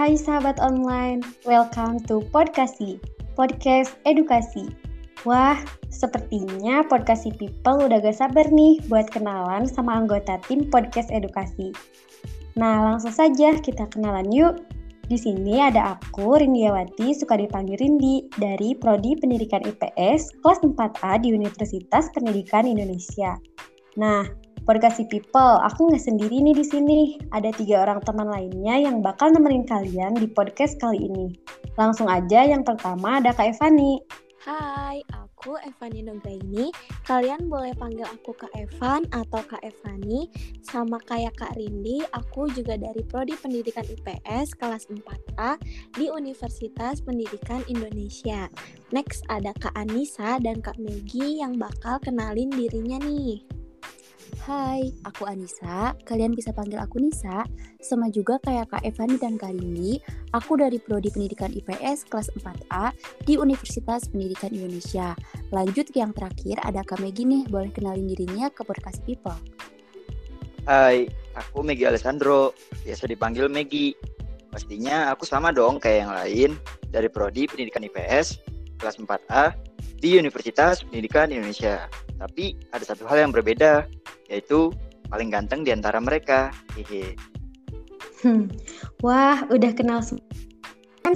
Hai sahabat online, welcome to Podcasti, podcast edukasi. Wah, sepertinya Podcasti People udah gak sabar nih buat kenalan sama anggota tim podcast edukasi. Nah, langsung saja kita kenalan yuk. Di sini ada aku, Rindiawati, suka dipanggil Rindi, dari Prodi Pendidikan IPS, kelas 4A di Universitas Pendidikan Indonesia. Nah, Podcast People, aku nggak sendiri nih di sini. Ada tiga orang teman lainnya yang bakal nemenin kalian di podcast kali ini. Langsung aja yang pertama ada Kak Evani. Hai, aku Evani Nugraini. Kalian boleh panggil aku Kak Evan atau Kak Evani. Sama kayak Kak Rindi, aku juga dari Prodi Pendidikan IPS kelas 4A di Universitas Pendidikan Indonesia. Next ada Kak Anissa dan Kak Megi yang bakal kenalin dirinya nih. Hai, aku Anissa. Kalian bisa panggil aku Nisa. Sama juga kayak Kak Evani dan Kak Rindi, aku dari Prodi Pendidikan IPS kelas 4A di Universitas Pendidikan Indonesia. Lanjut ke yang terakhir, ada Kak Megi nih, boleh kenalin dirinya ke Podcast People. Hai, aku Megi Alessandro, biasa dipanggil Megi. Pastinya aku sama dong kayak yang lain, dari Prodi Pendidikan IPS kelas 4A di Universitas Pendidikan Indonesia. Tapi ada satu hal yang berbeda, yaitu paling ganteng di antara mereka. Hehe. Hmm. Wah, udah kenal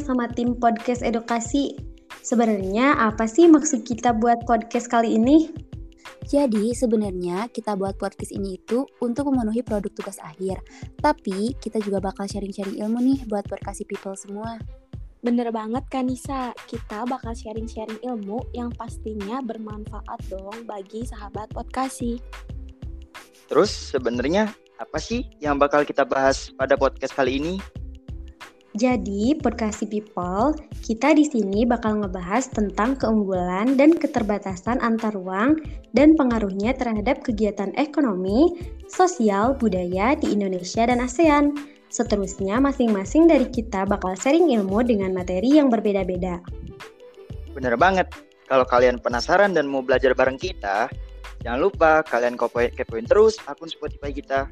sama tim podcast edukasi. Sebenarnya apa sih maksud kita buat podcast kali ini? Jadi sebenarnya kita buat podcast ini itu untuk memenuhi produk tugas akhir. Tapi kita juga bakal sharing-sharing ilmu nih buat podcast people semua. Bener banget kan Nisa, kita bakal sharing-sharing ilmu yang pastinya bermanfaat dong bagi sahabat podcasti. Terus sebenarnya apa sih yang bakal kita bahas pada podcast kali ini? Jadi, podcast People, kita di sini bakal ngebahas tentang keunggulan dan keterbatasan antar ruang dan pengaruhnya terhadap kegiatan ekonomi, sosial, budaya di Indonesia dan ASEAN. Seterusnya, masing-masing dari kita bakal sharing ilmu dengan materi yang berbeda-beda. Bener banget. Kalau kalian penasaran dan mau belajar bareng kita, Jangan lupa kalian kepoin, kepoin terus akun Spotify kita.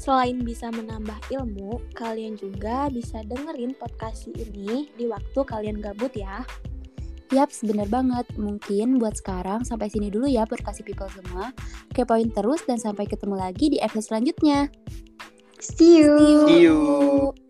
Selain bisa menambah ilmu, kalian juga bisa dengerin podcast ini di waktu kalian gabut ya. Yap, bener banget. Mungkin buat sekarang sampai sini dulu ya podcast people semua. Kepoin terus dan sampai ketemu lagi di episode selanjutnya. See you. See you.